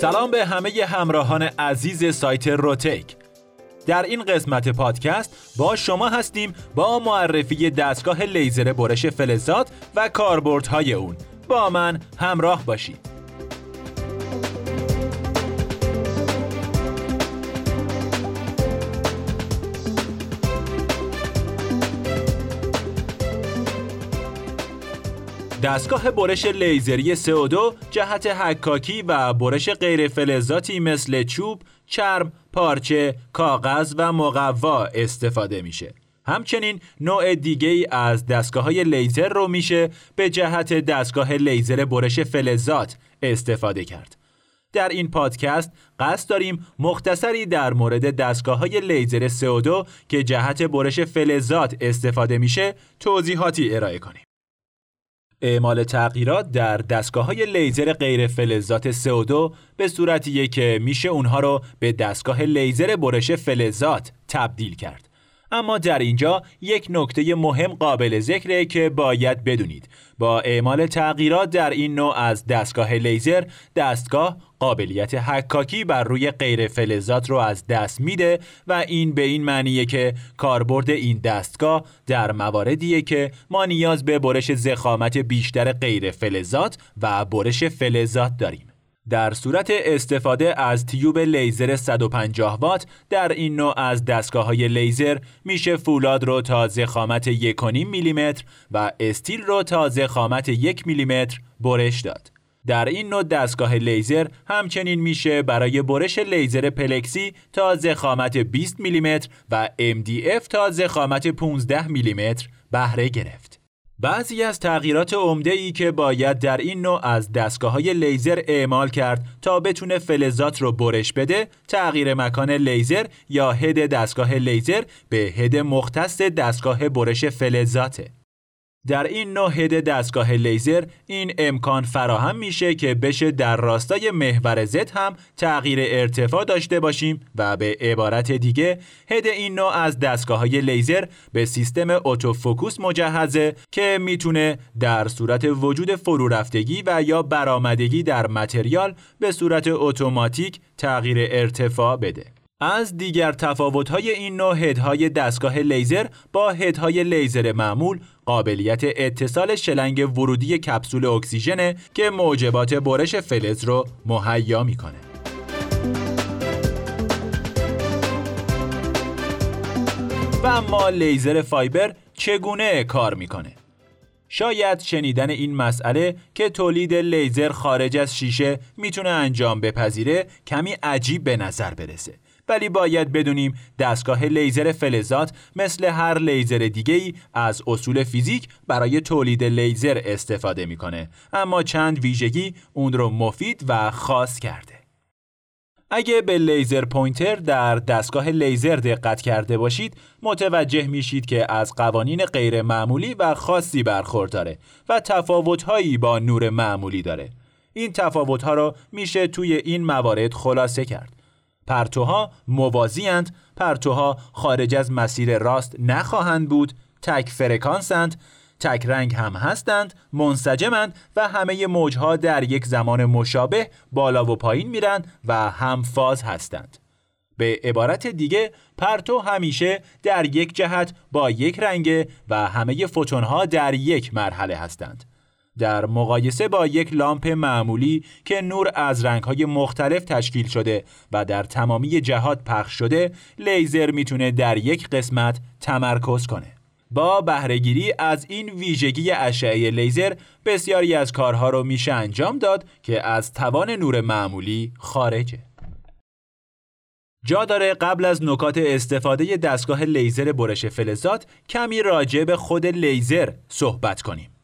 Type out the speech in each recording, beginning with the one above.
سلام به همه همراهان عزیز سایت روتیک در این قسمت پادکست با شما هستیم با معرفی دستگاه لیزر برش فلزات و کاربردهای اون. با من همراه باشید. دستگاه برش لیزری CO2 جهت حکاکی و برش غیر فلزاتی مثل چوب، چرم، پارچه، کاغذ و مقوا استفاده میشه. همچنین نوع دیگه ای از دستگاه های لیزر رو میشه به جهت دستگاه لیزر برش فلزات استفاده کرد. در این پادکست قصد داریم مختصری در مورد دستگاه های لیزر CO2 که جهت برش فلزات استفاده میشه توضیحاتی ارائه کنیم. اعمال تغییرات در دستگاه های لیزر غیر فلزات CO2 به صورتیه که میشه اونها رو به دستگاه لیزر برش فلزات تبدیل کرد. اما در اینجا یک نکته مهم قابل ذکره که باید بدونید. با اعمال تغییرات در این نوع از دستگاه لیزر دستگاه قابلیت حکاکی بر روی غیر فلزات رو از دست میده و این به این معنیه که کاربرد این دستگاه در مواردیه که ما نیاز به برش ضخامت بیشتر غیر فلزات و برش فلزات داریم. در صورت استفاده از tube لیزر 150 وات در این نوع از دستگاه های لیزر میشه فولاد رو تا ضخامت 1.5 میلیمتر و استیل رو تا ضخامت 1 میلیمتر برش داد. در این نوع دستگاه لیزر همچنین میشه برای برش لیزر پلکسی تا ضخامت 20 میلیمتر و MDF تا ضخامت 15 میلیمتر بهره گرفت. بعضی از تغییرات عمده ای که باید در این نوع از دستگاه های لیزر اعمال کرد تا بتونه فلزات رو برش بده تغییر مکان لیزر یا هد دستگاه لیزر به هد مختص دستگاه برش فلزاته. در این نوع هد دستگاه لیزر این امکان فراهم میشه که بشه در راستای محور زد هم تغییر ارتفاع داشته باشیم و به عبارت دیگه head این نوع از دستگاه های لیزر به سیستم autofocus مجهزه که می‌تونه در صورت وجود فرو رفتگی و یا برآمدگی در material به صورت اتوماتیک تغییر ارتفاع بده. از دیگر تفاوت‌های این نوع head های دستگاه لیزر با head های لیزر معمول قابلیت اتصال شلنگ ورودی کپسول اکسیژن که موجبات برش فلز رو مهیا می‌کنه. و اما لیزر fiber چگونه کار می‌کنه؟ شاید شنیدن این مسئله که تولید لیزر خارج از شیشه می‌تونه انجام بپذیره کمی عجیب به نظر برسه ولی باید بدونیم دستگاه لیزر فلزات مثل هر لیزر دیگه ای از اصول فیزیک برای تولید لیزر استفاده می‌کنه. اما چند ویژگی اون رو مفید و خاص کرده. اگه به laser pointer در دستگاه لیزر دقت کرده باشید متوجه میشید که از قوانین غیر معمولی و خاصی برخورداره و تفاوتهایی با نور معمولی داره. این تفاوتها رو میشه توی این موارد خلاصه کرد. پرتوها موازیند پرتوها خارج از مسیر راست نخواهند بود. تک فرکانسند. تک رنگ هم هستند. منسجمند و همه موجها در یک زمان مشابه بالا و پایین میرند و هم فاز هستند. به عبارت دیگه پرتو همیشه در یک جهت با یک رنگ و همه فوتونها در یک مرحله هستند. در مقایسه با یک لامپ معمولی که نور از رنگهای مختلف تشکیل شده و در تمامی جهات پخش شده لیزر می‌تونه در یک قسمت تمرکز کنه. با بهرهگیری از این ویژگی اشعه لیزر بسیاری از کارها رو میشه انجام داد که از توان نور معمولی خارجه. جا داره قبل از نکات استفاده دستگاه لیزر برش فلزات کمی راجع به خود لیزر صحبت کنیم.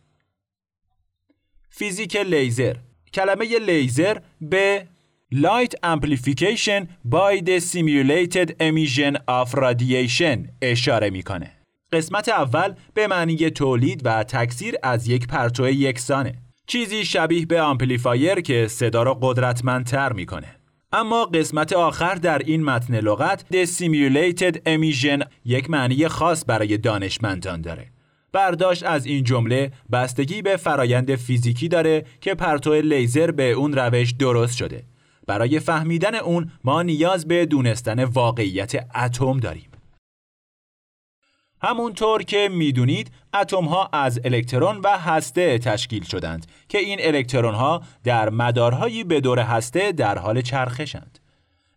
فیزیک لیزر کلمه لیزر به Light Amplification by the Stimulated Emission of Radiation اشاره می‌کنه. قسمت اول به معنی تولید و تکثیر از یک پرتو یکسانه. چیزی شبیه به amplifier که صدا را قدرتمندتر می‌کنه. اما قسمت آخر در این متن لغت The Simulated Emission یک معنی خاص برای دانشمندان داره. برداشت از این جمله بستگی به فرایند فیزیکی داره که پرتو لیزر به اون روش درست شده. برای فهمیدن اون ما نیاز به دونستن واقعیت اتم داریم. همونطور که می‌دونید اتم ها از الکترون و هسته تشکیل شدند که این الکترون ها در مدارهایی به دور هسته در حال چرخشند.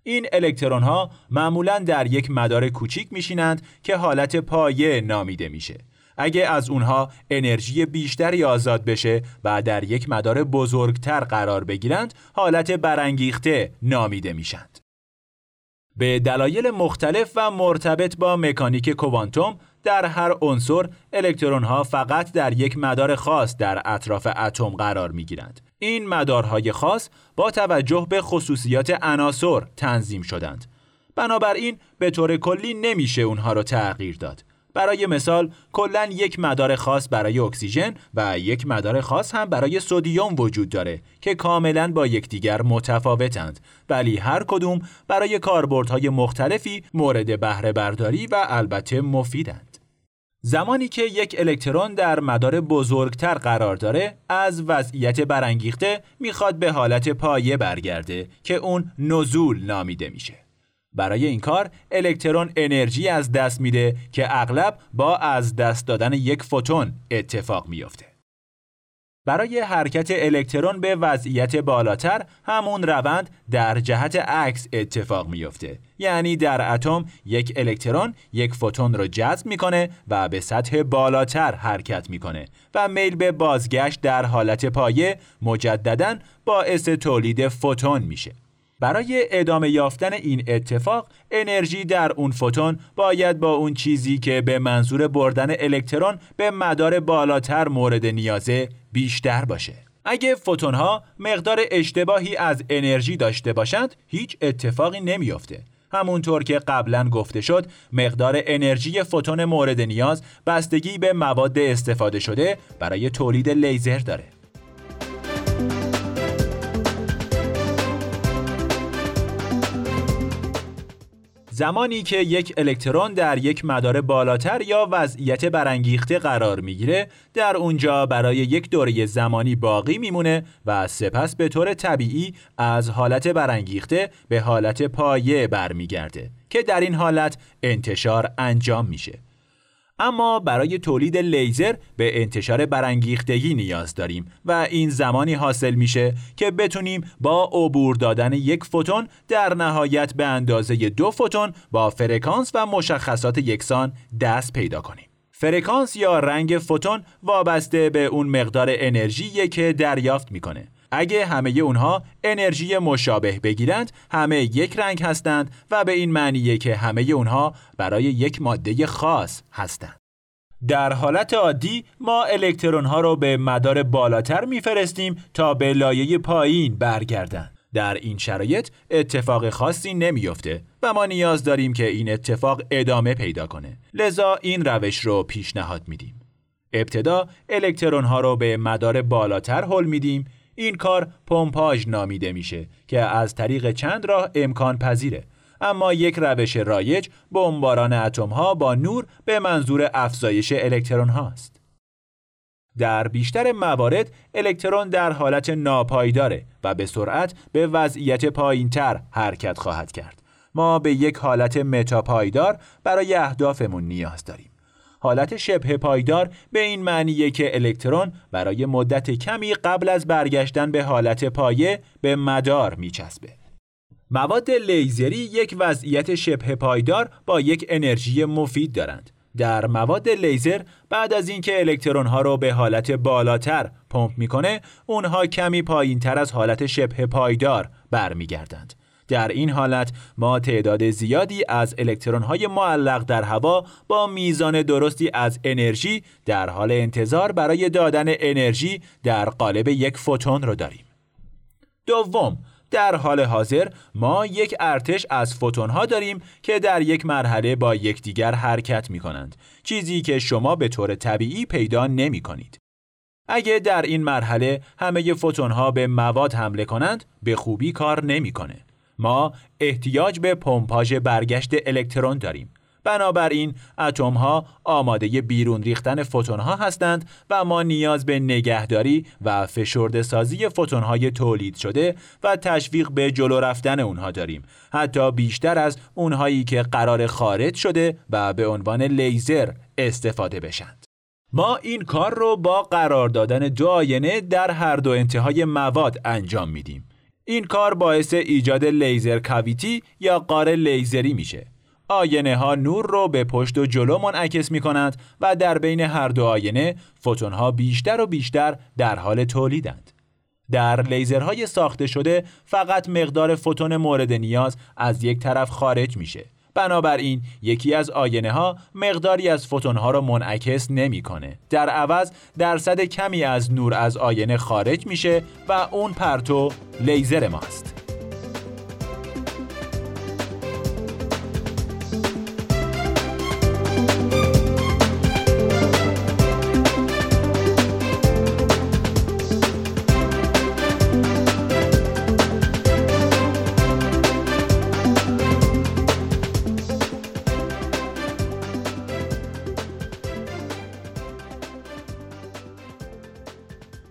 این الکترون ها معمولا در یک مدار کوچیک میشینند که حالت پایه نامیده میشه. اگه از اونها انرژی بیشتری آزاد بشه و در یک مدار بزرگتر قرار بگیرند حالت برانگیخته نامیده میشند. به دلایل مختلف و مرتبط با مکانیک کوانتوم در هر عنصر الکترون ها فقط در یک مدار خاص در اطراف اتم قرار می گیرند. این مدارهای خاص با توجه به خصوصیات عناصر تنظیم شدند. بنابراین به طور کلی نمیشه اونها رو تغییر داد. برای مثال کلا یک مدار خاص برای اکسیژن و یک مدار خاص هم برای سودیوم وجود داره که کاملا با یکدیگر متفاوتند. ولی هر کدوم برای کاربردهای مختلفی مورد بهره برداری و البته مفیدند. زمانی که یک الکترون در مدار بزرگتر قرار داره از وضعیت برانگیخته می‌خواد به حالت پایه برگرده که اون نزول نامیده میشه. برای این کار الکترون انرژی از دست میده که اغلب با از دست دادن یک فوتون اتفاق میافته. برای حرکت الکترون به وضعیت بالاتر همون روند در جهت عکس اتفاق میافته یعنی در اتم یک الکترون یک فوتون رو جذب می‌کنه و به سطح بالاتر حرکت می‌کنه و میل به بازگشت در حالت پایه مجددا باعث تولید فوتون میشه برای ادامه یافتن این اتفاق انرژی در اون فوتون باید با اون چیزی که به منظور بردن الکترون به مدار بالاتر مورد نیازه بیشتر باشه. اگه فوتون ها مقدار اشتباهی از انرژی داشته باشند هیچ اتفاقی نمیافته. همونطور که قبلا گفته شد مقدار انرژی فوتون مورد نیاز بستگی به مواد استفاده شده برای تولید لیزر داره. زمانی که یک الکترون در یک مدار بالاتر یا وضعیت برانگیخته قرار می‌گیره در اونجا برای یک دوره زمانی باقی میمونه و سپس به طور طبیعی از حالت برانگیخته به حالت پایه برمیگرده که در این حالت انتشار انجام میشه. اما برای تولید لیزر به انتشار برانگیختگی نیاز داریم و این زمانی حاصل میشه که بتونیم با عبور دادن یک فوتون در نهایت به اندازه دو فوتون با فرکانس و مشخصات یکسان دست پیدا کنیم. فرکانس یا رنگ فوتون وابسته به اون مقدار انرژی که دریافت می‌کنه. اگه همه اونها انرژی مشابه بگیرند همه یک رنگ هستند و به این معنیه که همه اونها برای یک ماده خاص هستند. در حالت عادی ما الکترون ها رو به مدار بالاتر میفرستیم تا به لایه پایین برگردند. در این شرایط اتفاق خاصی نمیافته و ما نیاز داریم که این اتفاق ادامه پیدا کنه. لذا این روش رو پیشنهاد میدیم. ابتدا الکترون ها رو به مدار بالاتر حل میدیم این کار پمپاژ نامیده میشه که از طریق چند راه امکان پذیره اما یک روش رایج بمباران اتم ها با نور به منظور افزایش الکترون هاست. در بیشتر موارد الکترون در حالت ناپایداره و به سرعت به وضعیت پایینتر حرکت خواهد کرد. ما به یک حالت متاپایدار برای اهدافمون نیاز داریم. حالت شبه پایدار به این معنیه که الکترون برای مدت کمی قبل از برگشتن به حالت پایه به مدار میچسبه. مواد لیزری یک وضعیت شبه پایدار با یک انرژی مفید دارند. در مواد لیزر بعد از اینکه الکترون ها رو به حالت بالاتر پمپ می‌کنه اونها کمی پایین تر از حالت شبه پایدار برمیگردند در این حالت ما تعداد زیادی از الکترون های معلق در هوا با میزان درستی از انرژی در حال انتظار برای دادن انرژی در قالب یک فوتون رو داریم. دوم، در حال حاضر ما یک ارتش از فوتون ها داریم که در یک مرحله با یکدیگر حرکت می کنند چیزی که شما به طور طبیعی پیدا نمی کنید. اگه در این مرحله همه فوتون ها به مواد حمله کنند به خوبی کار نمی‌کنه. ما احتیاج به پمپاژ برگشت الکترون داریم. بنابراین اتم ها آماده بیرون ریختن فوتون ها هستند و ما نیاز به نگهداری و فشرده سازی فوتون های تولید شده و تشویق به جلو رفتن اونها داریم. حتی بیشتر از اونهایی که قرار خارج شده و به عنوان لیزر استفاده بشند. ما این کار رو با قرار دادن دو آینه در هر دو انتهای مواد انجام میدیم. این کار باعث ایجاد لیزر کاویتی یا قار لیزری میشه آینه ها نور رو به پشت و جلو منعکس می کنند و در بین هر دو آینه فوتون ها بیشتر و بیشتر در حال تولیدند. در لیزرهای ساخته شده فقط مقدار فوتون مورد نیاز از یک طرف خارج میشه. بنابراین یکی از آینه ها مقداری از فوتون ها را منعکس نمی‌کنه. در عوض درصد کمی از نور از آینه خارج میشه و اون پرتو لیزر ماست.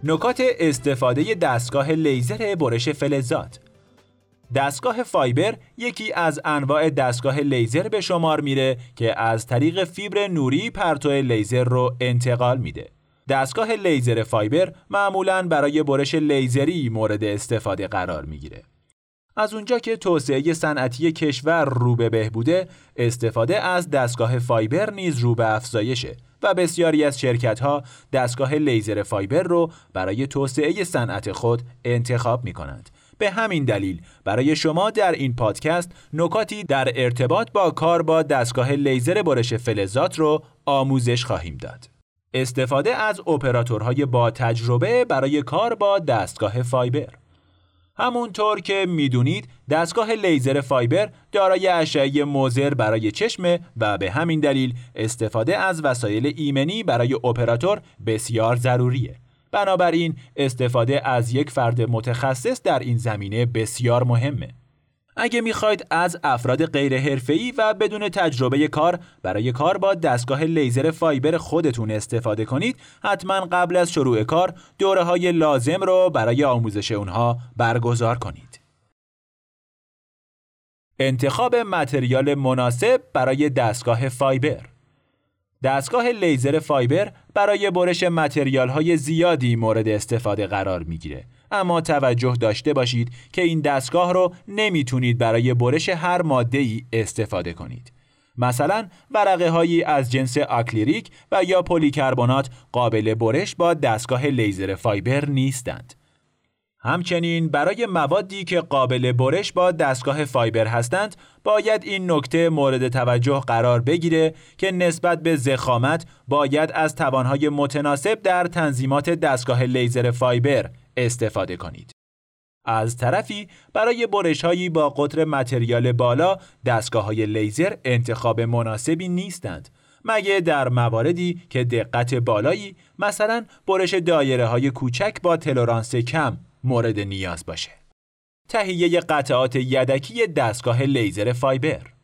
نکات استفاده دستگاه لیزر برش فلزات دستگاه fiber یکی از انواع دستگاه لیزر به شمار میره که از طریق فیبر نوری پرتو لیزر رو انتقال میده. دستگاه لیزر fiber معمولا برای برش لیزری مورد استفاده قرار می‌گیره. از اونجا که توسعه صنعتی کشور رو به بهبوده، استفاده از دستگاه fiber نیز رو به افزایشه و بسیاری از شرکت ها دستگاه لیزر fiber رو برای توسعه صنعت خود انتخاب می کنند. به همین دلیل برای شما در این پادکست نکاتی در ارتباط با کار با دستگاه لیزر برش فلزات رو آموزش خواهیم داد. استفاده از اپراتورهای با تجربه برای کار با دستگاه fiber همونطور که می‌دونید دستگاه لیزر fiber دارای اشعه مضر برای چشمه و به همین دلیل استفاده از وسایل ایمنی برای اپراتور بسیار ضروریه. بنابراین استفاده از یک فرد متخصص در این زمینه بسیار مهمه. اگه می‌خواید از افراد غیر حرفه‌ای و بدون تجربه کار برای کار با دستگاه لیزر فایبر خودتون استفاده کنید حتما قبل از شروع کار دوره های لازم رو برای آموزش اونها برگزار کنید. انتخاب متریال مناسب برای دستگاه فایبر. دستگاه لیزر fiber برای برش material های زیادی مورد استفاده قرار می‌گیره. اما توجه داشته باشید که این دستگاه رو نمی‌تونید برای برش هر ماده ای استفاده کنید. مثلا ورقه هایی از جنس آکریلیک و یا پلیکربنات قابل برش با دستگاه لیزر fiber نیستند. همچنین برای موادی که قابل برش با دستگاه fiber هستند باید این نکته مورد توجه قرار بگیره که نسبت به زخامت باید از توانهای متناسب در تنظیمات دستگاه لیزر فایبر استفاده کنید. از طرفی برای برش هایی با قطر متریال بالا دستگاه های لیزر انتخاب مناسبی نیستند مگه در مواردی که دقت بالایی مثلا برش دایره های کوچک با تلورانس کم مورد نیاز باشه. تهیه قطعات یدکی دستگاه لیزر fiber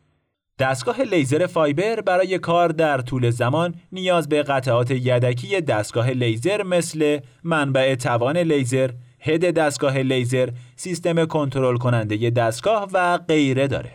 دستگاه لیزر fiber برای کار در طول زمان نیاز به قطعات یدکی دستگاه لیزر مثل منبع توان لیزر، head دستگاه لیزر، سیستم کنترل کننده دستگاه و غیره داره.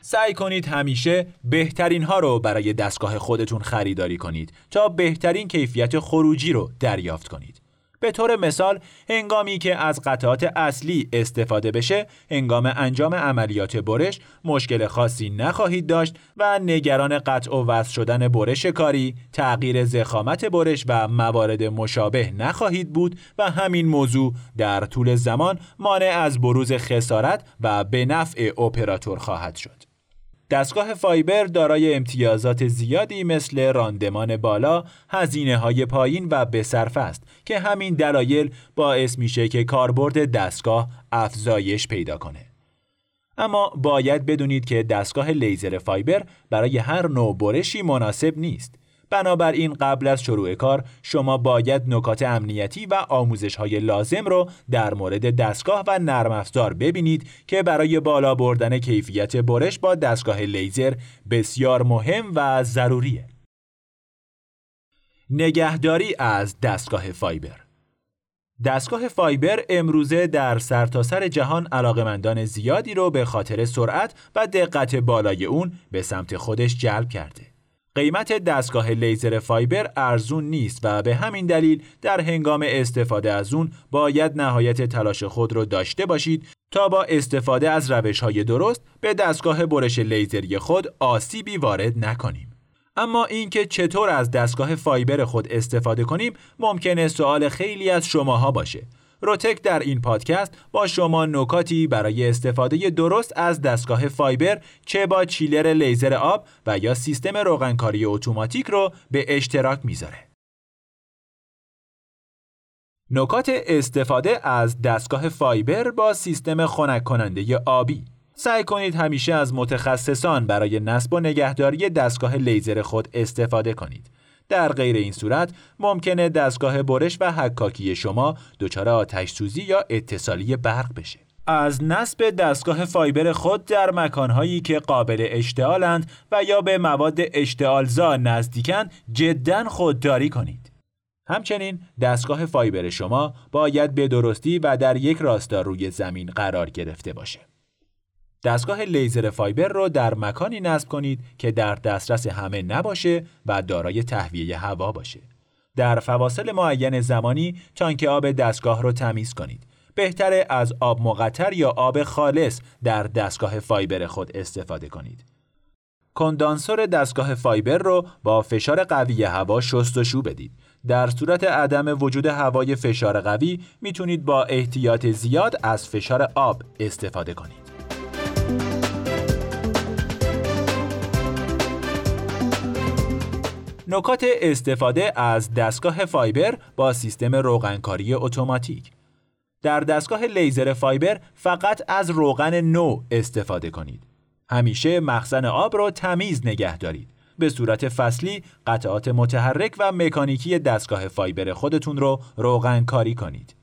سعی کنید همیشه بهترین ها رو برای دستگاه خودتون خریداری کنید تا بهترین کیفیت خروجی رو دریافت کنید. به طور مثال هنگامی که از قطعات اصلی استفاده بشه هنگام انجام عملیات برش مشکل خاصی نخواهید داشت و نگران قطع و وصل شدن برش کاری تغییر زخامت برش و موارد مشابه نخواهید بود و همین موضوع در طول زمان مانع از بروز خسارت و به نفع اپراتور خواهد شد. دستگاه فایبر دارای امتیازات زیادی مثل راندمان بالا، هزینه های پایین و بسرف است که همین دلایل باعث میشه که کاربرد دستگاه افزایش پیدا کنه. اما باید بدونید که دستگاه لیزر فایبر برای هر نوع برشی مناسب نیست. بنابراین قبل از شروع کار شما باید نکات امنیتی و آموزش های لازم رو در مورد دستگاه و نرم افزار ببینید که برای بالا بردن کیفیت برش با دستگاه لیزر بسیار مهم و ضروریه. نگهداری از دستگاه فایبر دستگاه فایبر امروزه در سرتاسر سر جهان علاقمندان زیادی رو به خاطر سرعت و دقت بالای اون به سمت خودش جلب کرده. قیمت دستگاه لیزر فایبر ارزون نیست و به همین دلیل در هنگام استفاده از اون باید نهایت تلاش خود رو داشته باشید تا با استفاده از روش های درست به دستگاه برش لیزری خود آسیبی وارد نکنیم. اما اینکه چطور از دستگاه fiber خود استفاده کنیم ممکنه سوال خیلی از شماها باشه. روتک در این پادکست با شما نکاتی برای استفاده درست از دستگاه fiber چه با چیلر لیزر آب و یا سیستم روغنکاری اتوماتیک رو به اشتراک می‌ذاره. نکات استفاده از دستگاه fiber با سیستم خنک کننده آبی سعی کنید همیشه از متخصصان برای نصب و نگهداری دستگاه لیزر خود استفاده کنید. در غیر این صورت ممکنه دستگاه برش و حکاکی شما دچار آتش سوزی یا اتصالی برق بشه. از نصب دستگاه فایبر خود در مکانهایی که قابل اشتعالند و یا به مواد اشتعالزا نزدیکن جدا خودداری کنید. همچنین دستگاه فایبر شما باید به درستی و در یک راستا روی زمین قرار گرفته باشه. دستگاه لیزر فایبر رو در مکانی نصب کنید که در دسترس همه نباشه و دارای تهویه هوا باشه. در فواصل معین زمانی تانک آب دستگاه رو تمیز کنید. بهتره از آب مقطر یا آب خالص در دستگاه فایبر خود استفاده کنید. کندانسور دستگاه فایبر رو با فشار قوی هوا شستشو بدید. در صورت عدم وجود هوای فشار قوی می‌تونید با احتیاط زیاد از فشار آب استفاده کنید. نکات استفاده از دستگاه fiber با سیستم روغنکاری اتوماتیک در دستگاه لیزر fiber فقط از روغن نو استفاده کنید. همیشه مخزن آب را تمیز نگه دارید. به صورت فصلی قطعات متحرک و مکانیکی دستگاه fiber خودتون رو روغن کاری کنید.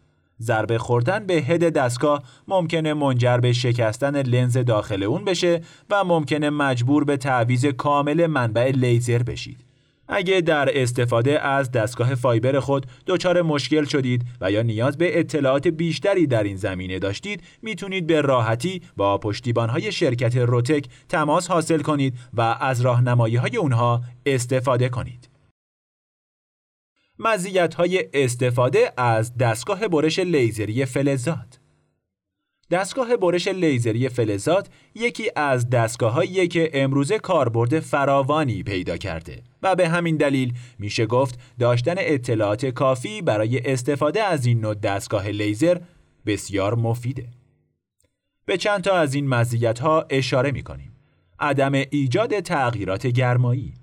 ضربه خوردن به head دستگاه ممکنه منجر به شکستن لنز داخل اون بشه و ممکنه مجبور به تعویض کامل منبع لیزر بشید. اگه در استفاده از دستگاه فایبر خود دچار مشکل شدید و یا نیاز به اطلاعات بیشتری در این زمینه داشتید می‌تونید به راحتی با پشتیبانهای شرکت روتک تماس حاصل کنید و از راهنمایی های اونها استفاده کنید. مزیت های استفاده از دستگاه برش لیزری فلزات دستگاه برش لیزری فلزات یکی از دستگاه‌هاییه که امروزه کاربرد فراوانی پیدا کرده و به همین دلیل میشه گفت داشتن اطلاعات کافی برای استفاده از این نوع دستگاه لیزر بسیار مفیده. به چند تا از این مزیت ها اشاره می کنیم. عدم ایجاد تغییرات گرمایی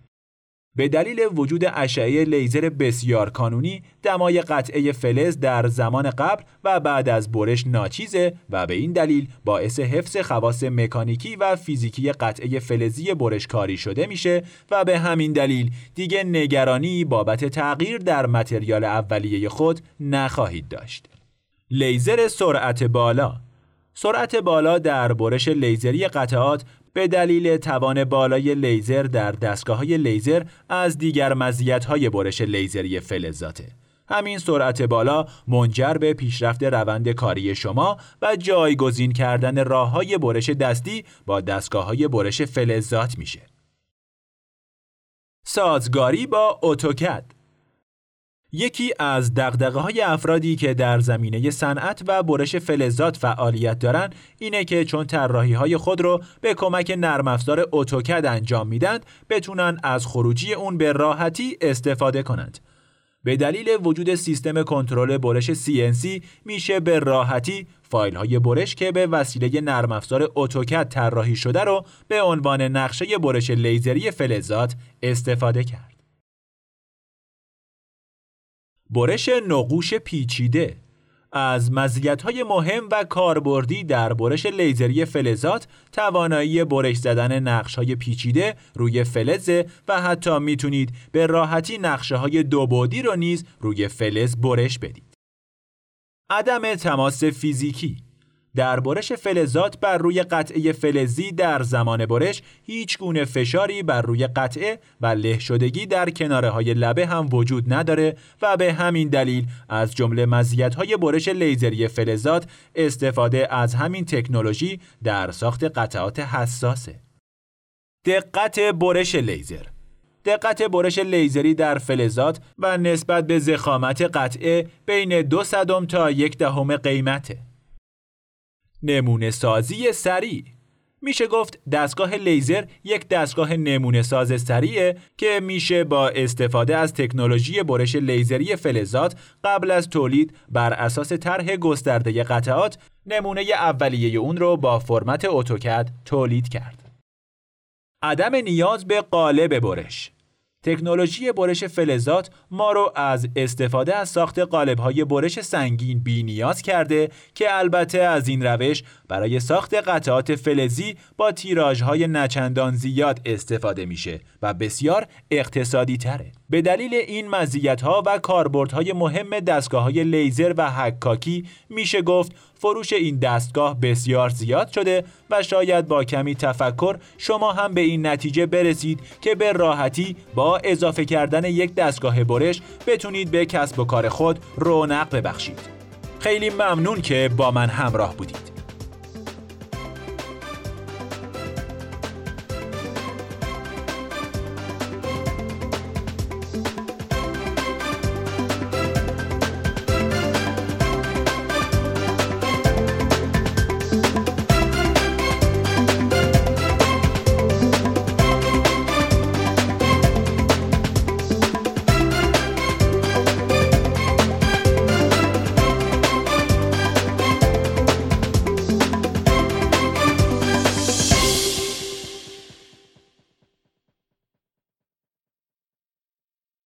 به دلیل وجود اشعه لیزر بسیار کانونی دمای قطعه فلز در زمان قبل و بعد از برش ناچیزه و به این دلیل باعث حفظ خواص مکانیکی و فیزیکی قطعه فلزی برش کاری شده میشه و به همین دلیل دیگه نگرانی بابت تغییر در متریال اولیه خود نخواهید داشت. لیزر سرعت بالا سرعت بالا در برش لیزری قطعات به دلیل توان بالای لیزر در دستگاه های لیزر از دیگر مزیت های برش لیزری فلزاته. همین سرعت بالا منجر به پیشرفت روند کاری شما و جایگزین کردن راه های برش دستی با دستگاه های برش فلزات میشه. سازگاری با AutoCAD یکی از دغدغه های افرادی که در زمینه صنعت و برش فلزات فعالیت دارن اینه که چون طراحی های خود رو به کمک نرم افزار AutoCAD انجام میدند بتونن از خروجی اون به راحتی استفاده کنند. به دلیل وجود سیستم کنترل برش CNC میشه به راحتی فایل های برش که به وسیله نرم افزار AutoCAD طراحی شده رو به عنوان نقشه برش لیزری فلزات استفاده کرد. برش نقوش پیچیده از مزیت‌های مهم و کاربردی در برش لیزری فلزات توانایی برش زدن نقش‌های پیچیده روی فلز و حتی می‌تونید به راحتی نقشه دو بعدی رو نیز روی فلز برش بدید. عدم تماس فیزیکی در برش فلزات بر روی قطعه فلزی در زمان برش هیچ گونه فشاری بر روی قطعه و له شدگی در کناره های لبه هم وجود نداره و به همین دلیل از جمله مزیت های برش لیزری فلزات استفاده از همین تکنولوژی در ساخت قطعات حساسه. دقت برش لیزر دقت برش لیزری در فلزات و نسبت به زخامت قطعه بین دو صدم تا یک دهم قیمته. نمونه سازی سریع میشه گفت دستگاه لیزر یک دستگاه نمونه ساز سریعه که میشه با استفاده از تکنولوژی برش لیزری فلزات قبل از تولید بر اساس طرح گسترده قطعات نمونه اولیه اون رو با فرمت اتوکد تولید کرد. عدم نیاز به قالب برش تکنولوژی برش فلزات ما رو از استفاده از ساخت قالب‌های برش سنگین بی نیاز کرده که البته از این روش برای ساخت قطعات فلزی با تیراژهای نچندان زیاد استفاده میشه و بسیار اقتصادی تره. به دلیل این مزیت‌ها و کاربردهای مهم دستگاه‌های لیزر و حکاکی میشه گفت فروش این دستگاه بسیار زیاد شده و شاید با کمی تفکر شما هم به این نتیجه برسید که به راحتی با اضافه کردن یک دستگاه برش بتونید به کسب و کار خود رونق ببخشید. خیلی ممنون که با من همراه بودید.